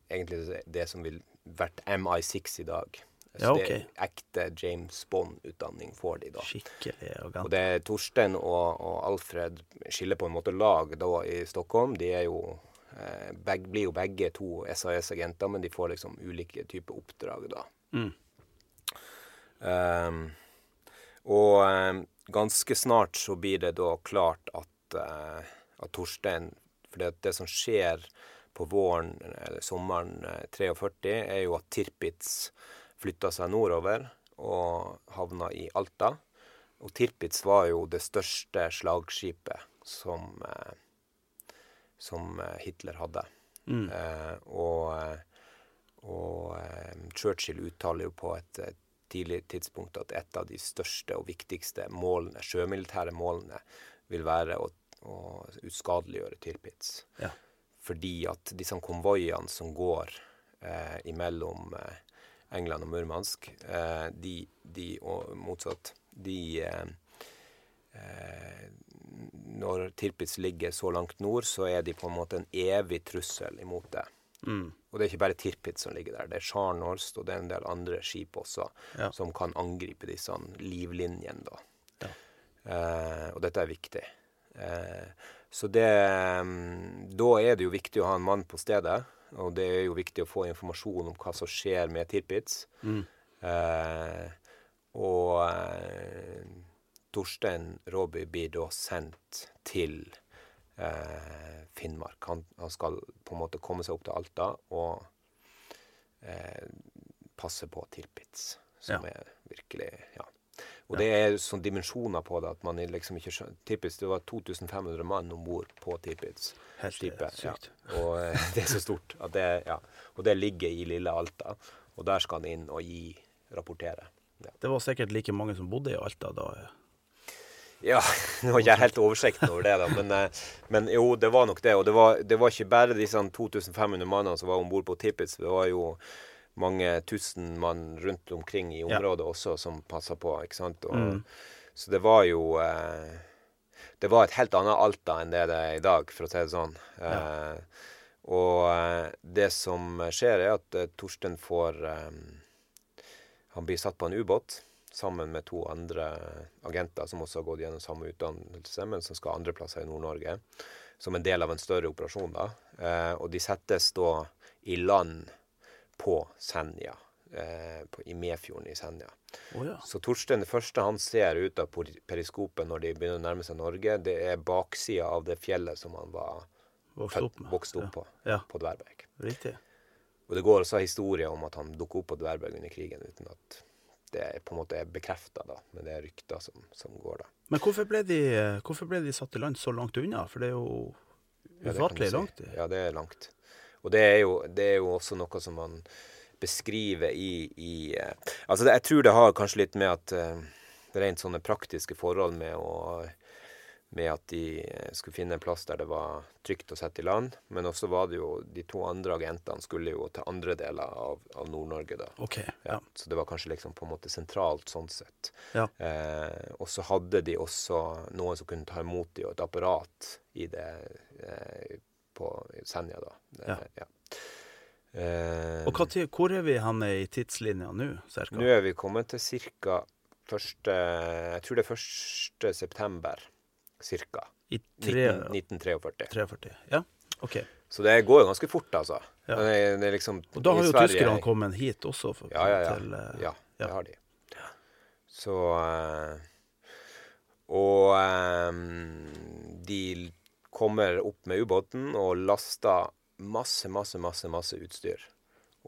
egentlig det som vil vært MI6 i dag. Så Ja, det er ekte James Bond-utdanning får de da. Skikkelig Og det er Torsten og, og Alfred skiller på en måte lag da i Stockholm. De er jo eh, blir jo begge to SAS-agenter, men de får liksom ulike typer oppdrag da. Mm. Um, og ehm, ganske snart så blir det da klart at, eh, at Torstein For det, det som skjer på våren eller sommeren eh, 43, er jo at Tirpitz flytta seg nordover og havna i Alta. Og Tirpitz var jo det største slagskipet som, eh, som eh, Hitler hadde. Mm. Eh, og eh, og eh, Churchill uttaler jo på et eh, tidlig tidspunkt at et av de største og viktigste målene, sjømilitære målene vil være å, å uskadeliggjøre Tirpitz. Ja. Fordi at disse konvoiene som går eh, imellom eh, England og Murmansk, eh, de, de og motsatt, de eh, eh, Når Tirpitz ligger så langt nord, så er de på en måte en evig trussel imot det. Mm. Og det er ikke bare Tirpitz som ligger der. Det er Charnhorst og det er en del andre skip også Ja. som kan angripe disse livlinjene, da. Ja. Eh, og dette er viktig. Eh, så det mm, Da er det jo viktig å ha en mann på stedet. Og det er jo viktig å få informasjon om hva som skjer med Tirpitz. Mm. Eh, og eh, Torstein Råby blir da sendt til eh, Finnmark. Han, han skal på en måte komme seg opp til Alta og eh, passe på Tirpitz, som Ja. er virkelig Ja. Og det er sånn dimensjoner på det at man liksom ikke skjønner Tirpitz, det var 2500 mann om bord på Tirpitz. Helt skipet. Ja. [LAUGHS] Og eh, det er så stort. Det, ja. Og det ligger i lille Alta. Og der skal han inn og gi, rapportere. Ja. Det var sikkert like mange som bodde i Alta da. Ja. Ja, nå har ikke jeg helt oversikten over det, da, men, eh, men jo, det var nok det. Og det var, det var ikke bare disse 2500 mannene som var om bord på Tippets. Det var jo mange tusen mann rundt omkring i Ja. området også som passa på. ikke sant? Og, Mm. Så det var jo eh, Det var et helt annet Alta enn det det er i dag, for å si det sånn. Eh, og eh, det som skjer, er at eh, Torsten får eh, Han blir satt på en ubåt sammen med to andre agenter som også har gått gjennom samme utdannelse, men som skal andre plasser i Nord-Norge. Som en del av en større operasjon. da. Eh, og de settes da i land på Senja. Eh, på, I Medfjorden i Senja. Oh, ja. Så Torstein, det første han ser ut av periskopet når de begynner å nærme seg Norge, det er baksida av det fjellet som han var Vokste opp med. vokste opp på, Ja, på Dverberg. riktig. Og det går også historier om at han dukket opp på Dverberg under krigen, uten at det på en måte er bekrefta. Men det er rykter som, som går, da. Men hvorfor ble, de, hvorfor ble de satt i land så langt unna? For det er jo Ja, ufattelig si. langt. Ja, det er langt. Og det er jo, det er jo også noe som man beskriver i, i eh, Altså, det, jeg tror det har kanskje litt med at eh, rent sånne praktiske forhold med å med at de eh, skulle finne en plass der det var trygt å sette i land. Men også var det jo De to andre agentene skulle jo til andre deler av, av Nord-Norge, da. OK. Ja, Ja. Så det var kanskje liksom på en måte sentralt sånn sett. Ja. Eh, og så hadde de også noen som kunne ta imot dem, og et apparat i det eh, på Senja, da. Ja. Eh, ja. Eh, Og tid, hvor er vi henne i tidslinja nå, cirka? nå er vi kommet til cirka første Jeg tror det er 1. september, cirka. I tre, 19, 1943. 43? Ja, OK. Så det går jo ganske fort, altså. Ja. Det, det liksom Og da har jo tyskerne kommet hit også. For, Ja, ja, ja. Til, eh, ja, det har de. Så eh, Og um, de kommer opp med ubåten og laster masse, masse, masse masse utstyr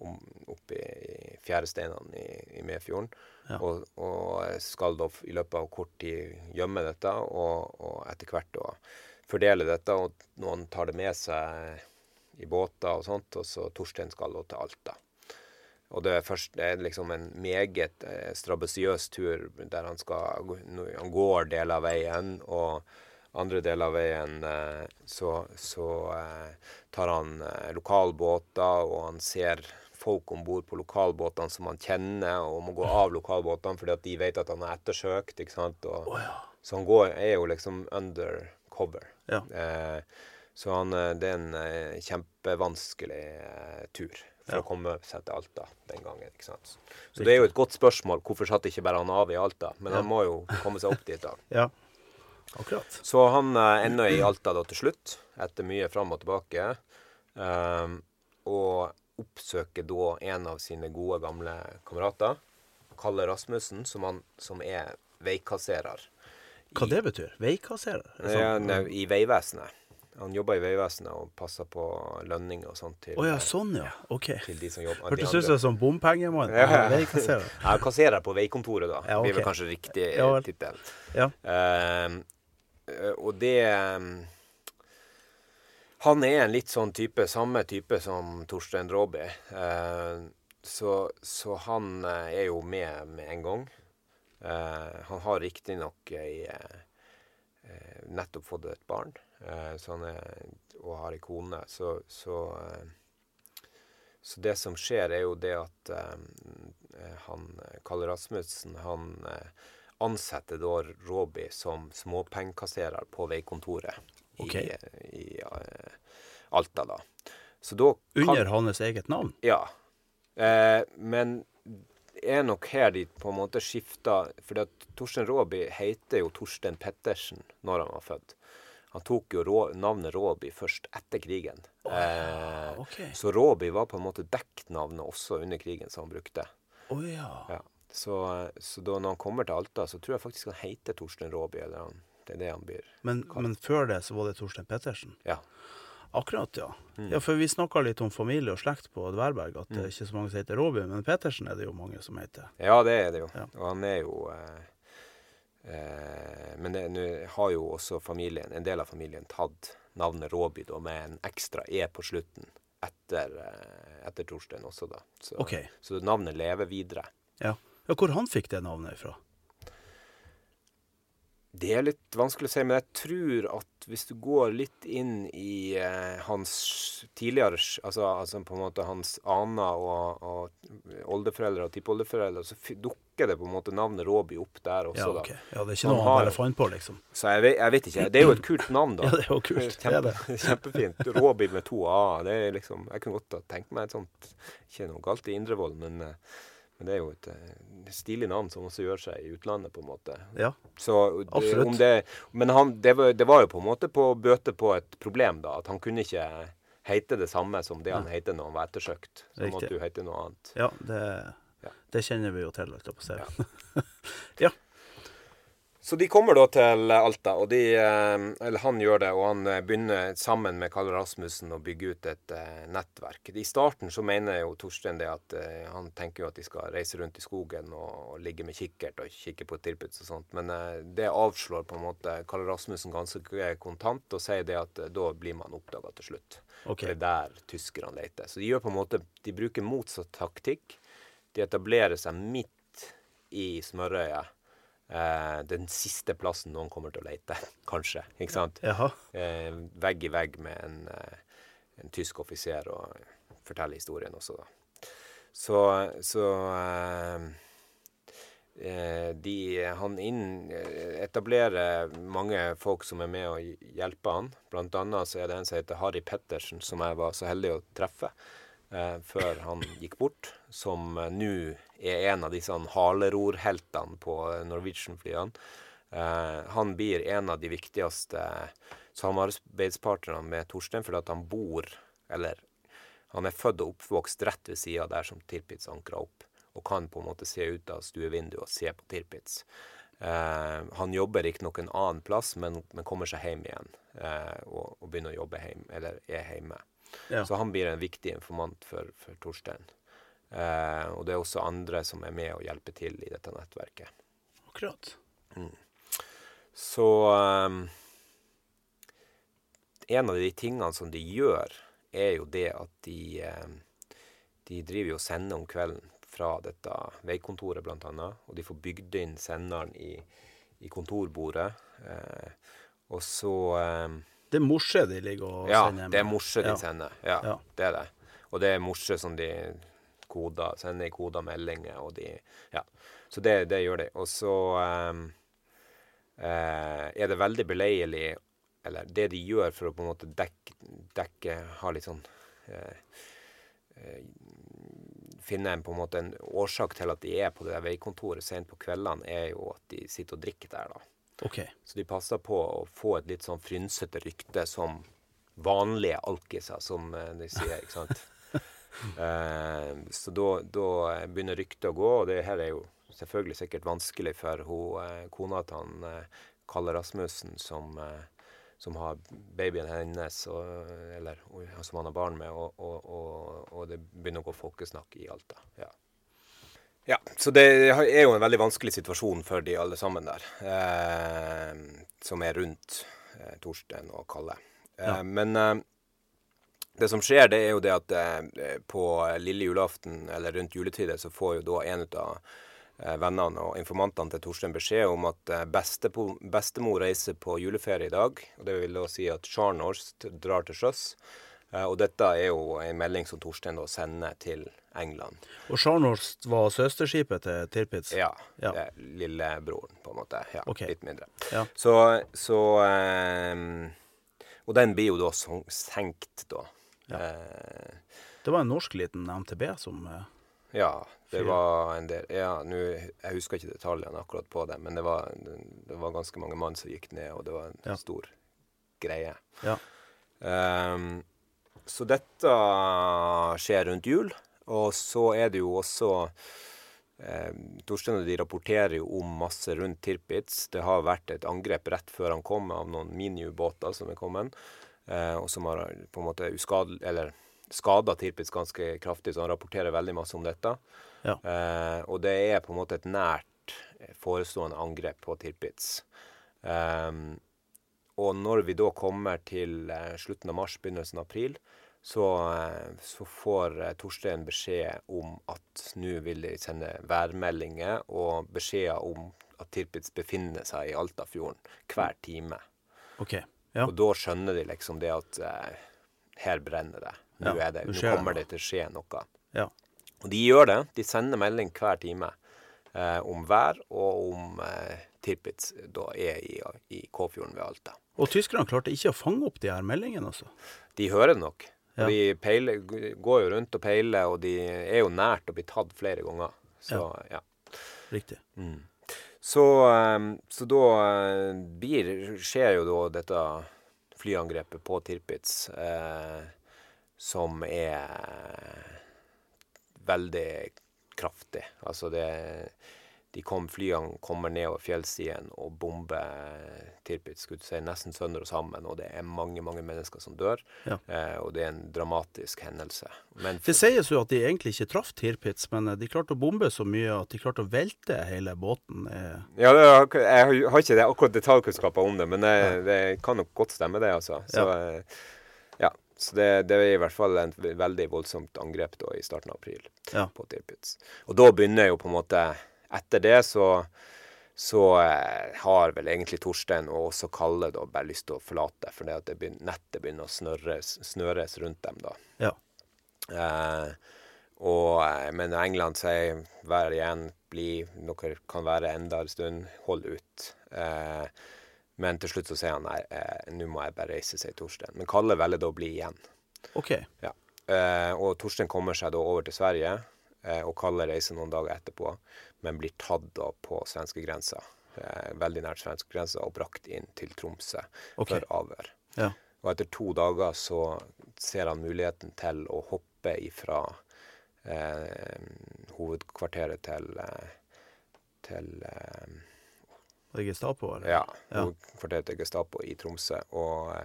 om, opp i, i fjæresteinene i, i Medfjorden. Ja. Og, og skal da i løpet av kort tid gjemme dette, og, og etter hvert da fordele dette. Og noen tar det med seg i båter og sånt, og så Torstein skal da til Alta. Og det er, først, det er liksom en meget eh, strabasiøs tur der han skal Han går deler av veien, og andre deler av veien eh, så, så eh, tar han eh, lokalbåter, og han ser folk om bord på lokalbåtene som han kjenner, og må gå av lokalbåtene fordi at de vet at han er ettersøkt. ikke sant? Og, oh, ja. Så han går, er jo liksom undercover. Ja. Eh, så han, eh, det er en eh, kjempevanskelig eh, tur for Ja. å komme seg til Alta den gangen. ikke sant? Så det er jo et godt spørsmål. Hvorfor satt ikke bare han av i Alta? Men han må jo komme seg opp dit. da. [LAUGHS] ja. Akkurat. Så han eh, ender i Alta da til slutt, etter mye fram og tilbake. Um, og oppsøker da en av sine gode, gamle kamerater, Kalle Rasmussen, som, han, som er veikasserer. Hva det betyr? Veikasserer? Sånn. Ja, nei, I Vegvesenet. Han jobber i Vegvesenet og passer på lønning og sånt til, oh, ja, sånn ja. OK. til de som jobber. Hørtes ut som bompengemann. Ja, ja. Veikasserer. [LAUGHS] Er kasserer på veikontoret, da. Ja, Blir vel kanskje riktig Ja tittel. Ja. Eh, og det ehm, Han er en litt sånn type, samme type som Torstein Råby. Eh, så, så han eh, er jo med med en gang. Eh, han har riktignok eh, eh, nettopp fått et barn, eh, er, og har ei kone. Så, så, så det som skjer, er jo det at han Kalle Rasmussen han ansetter da Råby som småpengekasserer på veikontoret Ok. i, i eh, Alta, da. Så da kan, Under hans eget navn? Ja. Eh, men er nok her de på en måte skifta For Torstein Råby heter jo Torstein Pettersen når han var født. Han tok jo rå, navnet Råby først etter krigen. Eh, okay. Så Råby var på en måte dekknavnet også under krigen som han brukte. Oh, ja. Ja. Så, så da når han kommer til Alta, så tror jeg faktisk han heter Torstein Råby. Eller han, det er det han blir. Men, men før det så var det Torstein Pettersen? Ja. Akkurat, ja. Mm. Ja, For vi snakka litt om familie og slekt på Dverberg, at det er ikke så mange som heter Robin, men Pettersen er det jo mange som heter. Ja, det er det jo. Ja. Og han er jo eh, eh, Men nå har jo også familien, en del av familien tatt navnet Råby da, med en ekstra E på slutten etter, eh, etter Torstein også, da. Så, okay. så navnet lever videre. Ja. ja hvor han fikk det navnet ifra? Det er litt vanskelig å si, men jeg tror at hvis du går litt inn i eh, hans tidligere altså, altså på en måte hans aner og, og oldeforeldre og tippoldeforeldre, så dukker det på en måte navnet Råby opp der også, Ja, okay. Ja, det er ikke Han noe han bare fant på, liksom. Så jeg vet, jeg vet ikke. Det er jo et kult navn, da. [LAUGHS] Ja, det er jo kult. Det er det. [LAUGHS] Kjempefint. Råby med to a-er. Det er liksom Jeg kunne godt ha tenkt meg et sånt Ikke noe galt i Indrevoll, men, eh, men det er jo et eh, stilig navn som også gjør seg i utlandet, på en måte. Ja. Så det, Absolutt. om det, men han, det, var, det var jo på en måte på å bøte på et problem, da. At han kunne ikke hete det samme som det han heter når han var ettersøkt. Så måtte jo hete noe annet. Ja, det, Ja. det kjenner vi jo til, holdt jeg på å si. Ja. [LAUGHS] Så de kommer da til Alta, og de, eh, eller han gjør det, og han eh, begynner sammen med Karl Rasmussen å bygge ut et eh, nettverk. I starten så mener jo Torstein det at han tenker jo at de skal reise rundt i skogen og, ligge med kikkert og kikke på tilbuds og sånt, men det avslår på en måte Karl Rasmussen ganske kontant og sier det at da blir man oppdaga til slutt. Okay. Det er der tyskerne leter. Så de gjør på en måte, de bruker motsatt taktikk. De etablerer seg midt i smørøyet. Eh, den siste plassen noen kommer til å lete, [LAUGHS] kanskje. Ikke sant? Ja. Eh, vegg i vegg med en, eh, en tysk offiser og forteller historien også, da. Så, så eh, eh, de, han inn, etablerer mange folk som er med å hjelpe han. Blant annet så er det en som heter Harry Pettersen, som jeg var så heldig å treffe eh, før han gikk bort. Som eh, nå er en av disse han halerorheltene på eh, Norwegian-flyene. Eh, han blir en av de viktigste samarbeidspartnerne med Torstein, fordi at han bor, eller han er født og oppvokst rett ved sida der som Tirpitz ankra opp, og kan på en måte se ut av stuevinduet og se på Tirpitz. Uh, han jobber riktignok en annen plass, men, men kommer seg hjem igjen uh, og, og begynner å jobbe hjem, eller er hjemme. Ja. Så han blir en viktig informant for, for Torstein. Eh, og det er også andre som er med og hjelper til i dette nettverket. Akkurat. Så ehm, En av de tingene som de gjør, er jo det at de ehm, De driver og sender om kvelden fra dette veikontoret, annet. Og de får bygd inn senderen i, i kontorbordet. Eh, og så ehm, Det er morse de ligger og Ja, sender det er morse de Ja. sender. Ja, Ja. det er det. Og det er morse som de koder, sender i koder meldinger, og de Ja. Så det, det gjør de. Og så um, eh, er det veldig beleilig Eller det de gjør for å på en måte dekke, dekke Ha litt sånn eh, eh, Finne en, på en måte en årsak til at de er på det der veikontoret sent på kveldene, er jo at de sitter og drikker der, da. OK. Så de passer på å få et litt sånn frynsete rykte som vanlige alkiser, som eh, de sier, ikke sant. [LAUGHS] eh, så da, begynner ryktet å gå, og det her er jo selvfølgelig sikkert vanskelig for hun, eh, kona til han eh, Kalle Rasmussen, som, eh, som har babyen hennes, og, eller som han har barn med, og, og, og det begynner å gå folkesnakk i Alta. Ja. Ja, så det er jo en veldig vanskelig situasjon for de alle sammen der, eh, som er rundt eh, Torsten og Kalle. Eh, Ja. Men eh, det som skjer, det er jo det at eh, på lille julaften, eller rundt juletider, så får jo da en av eh, vennene og informantene til Torstein beskjed om at bestepo, bestemor reiser på juleferie i dag. og Det vil da si at Charnorst drar til sjøs. Eh, og dette er jo en melding som Torstein da sender til England. Og Scharnhorst var søsterskipet til Tirpitz? Ja. Ja. Lillebroren, på en måte. Ja, okay. Litt mindre. Ja. Så, så ehm, Og den blir jo da senkt, da. Ja. Eh, Det var en norsk liten MTB som eh, ja, det Fire. var en del Ja, nå Jeg husker ikke detaljene akkurat på det, men det var, det var ganske mange mann som gikk ned, og det var en stor greie. Ja. Ehm, så dette skjer rundt jul. Og så er det jo også eh, Torstein og de rapporterer jo om masse rundt Tirpitz. Det har vært et angrep rett før han kom av noen miniubåter som er kommet, eh, og som har på en måte uskadelig Eller skada Tirpitz ganske kraftig, så han rapporterer veldig masse om dette. Ja. Eh, og det er på en måte et nært eh, forestående angrep på Tirpitz. Ehm, og når vi da kommer til eh, slutten av mars, begynnelsen av april, så, eh, så får eh, Torstein beskjed om at nå vil de sende værmeldinger og beskjeder om at Tirpitz befinner seg i Altafjorden hver time. OK. Ja. Og da skjønner de liksom det at eh, her brenner det. Nå, Ja, det, nå kommer det til å skje noe. ja. Og de gjør det. De sender melding hver time eh, om vær og om eh, Tirpitz da er i, i Kåfjorden ved Alta. Og tyskerne klarte ikke å fange opp de her meldingene, altså. De hører det nok. Ja. De peiler, går jo rundt og peiler, og de er jo nært å bli tatt flere ganger. Så ja. Riktig. Så, eh, så da eh, blir, skjer jo da dette flyangrepet på Tirpitz, eh, som er veldig kraftig. Altså det de kom, Flyene kommer nedover fjellstien og bomber Tirpitz skulle si, nesten sønder og sammen. Og det er mange mange mennesker som dør. Ja. Eh, og det er en dramatisk hendelse. Men Det sies jo at de egentlig ikke traff Tirpitz, men eh, de klarte å bombe så mye at de klarte å velte hele båten. eh. Ja, det, jeg har- har ikke det, akkurat detaljkunnskaper om det, men det, det kan nok godt stemme, det, altså. Så, ja. ja, så det, det er i hvert fall et veldig voldsomt angrep da, i starten av april Ja. på Tirpitz. Og da begynner jo på en måte Etter det så, så eh, har vel egentlig Torstein og også Kalle da bare lyst til å forlate, for det at det begynner, nettet begynner å snørres, snøres rundt dem da. ja. Eh, og, eh, men England sier vær igjen, bli, dere kan være enda en stund, hold ut. Eh, men til slutt så sier han nei, eh, nå må jeg bare reise, sier Torstein. Men Kalle velger da å bli igjen. OK. Ja. Eh, og Torstein kommer seg da over til Sverige, eh, og Kalle reiser noen dager etterpå, men blir tatt da på svenskegrensa. Eh, veldig nært svenskegrensa, og brakt inn til Tromsø okay. for avhør. Ja. Og etter to dager så ser han muligheten til å hoppe ifra eh, hovedkvarteret til, eh, til eh, Gestapo, eller? ja, Ja. hovedkvarteret til Gestapo i Tromsø, og,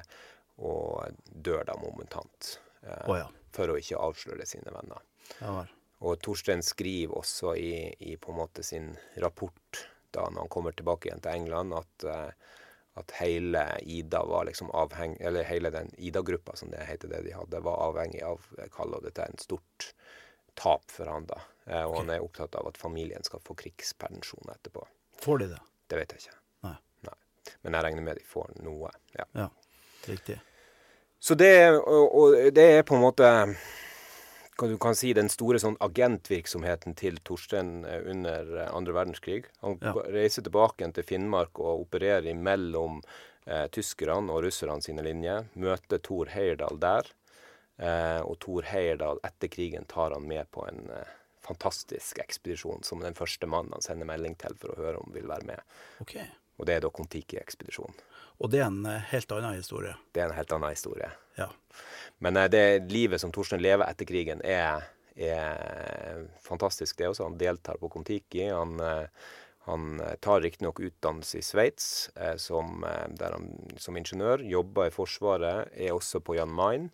og dør da momentant. Eh, oh, ja. For å ikke avsløre sine venner. Ja. Og Torstein skriver også i, i på en måte sin rapport da når han kommer tilbake igjen til England, at, eh, at hele Ida var liksom avhengig Eller hele den Ida-gruppa, som det heter det de hadde, var avhengig av Kalle, og dette er en stort tap for han da. Eh, og han er opptatt av at familien skal få krigspensjon etterpå. Får de det? Det vet jeg ikke. Nei. Nei. Men jeg regner med de får noe. ja. Ja. Riktig. Så det, og, og det er på en måte hva du kan si, den store sånn agentvirksomheten til Torstein eh, under eh, andre verdenskrig. Han Ja. reiser tilbake til Finnmark og opererer mellom eh, tyskerne og russerne sine linjer. Møter Thor Heyerdahl der. Eh, og Thor Heyerdahl etter krigen tar han med på en eh, fantastisk ekspedisjon som den første mannen han sender melding til for å høre om vil være med. Okay. Og det er da Kon-Tiki-ekspedisjonen. Og det er en eh, helt annen historie. Det er en helt annen historie. Ja. Men eh, det livet som Torstein lever etter krigen, er, er fantastisk, det også. Han deltar på Kon-Tiki. Han, eh, han tar riktignok utdannelse i Sveits som, som ingeniør. Jobber i Forsvaret. Er også på Jan Mayen.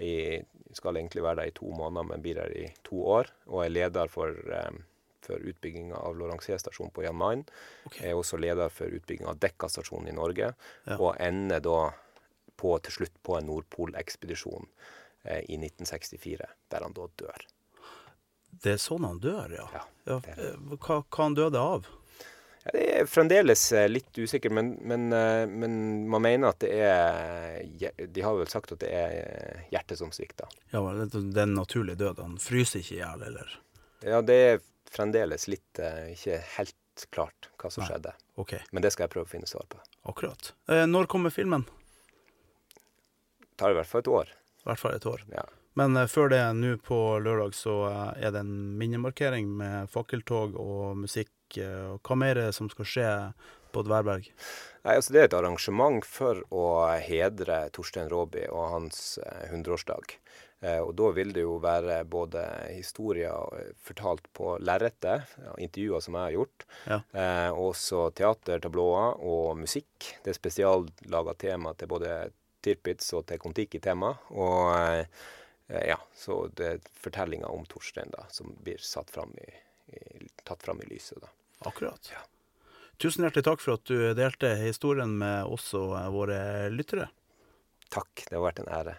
I, skal egentlig være der i to måneder, men blir der i to år. Og er leder for, eh, for utbygginga av Loranger stasjon på Jan Mayen. Okay. Er også leder for utbygginga av Dekka stasjon i Norge. Ja. Og ender da på, til slutt på en Nordpolekspedisjon eh, i 1964, der han da dør. Det er sånn han dør, ja. Ja, ja. eh, Hva, hva han døde av? Ja, det er fremdeles eh, litt usikkert, men, men, eh, men man mener at det er De har vel sagt at det er hjertet som svikter. Ja, den naturlige det er død. Han fryser ikke i hjel, eller? Ja, det er fremdeles litt eh, ikke helt klart hva som Nei. skjedde. Okay. Men det skal jeg prøve å finne svar på. akkurat. Eh, når kommer filmen? Det tar i hvert fall et år. I hvert fall et år. Ja. Men eh, før det, nå på lørdag, så er det en minnemarkering med fakkeltog og musikk. og hva mer er det som skal skje på Dværberg? Nei, altså Det er et arrangement for å hedre Torstein Råby og hans hundreårsdag. 100-årsdag. Og Da vil det jo være både historier eh, fortalt på lerretet, intervjuer som jeg har gjort, Ja. eh, også teater, tablåer og musikk. Det er spesiallaga tema til både Tirpitz og til Kon-Tiki-tema. Og eh, ja, så det er fortellinga om Torstein da, som blir satt fram i, i, tatt fram i lyset. da. Akkurat. Ja. Tusen hjertelig takk for at du delte historien med oss og eh, våre lyttere. Takk, det har vært en ære.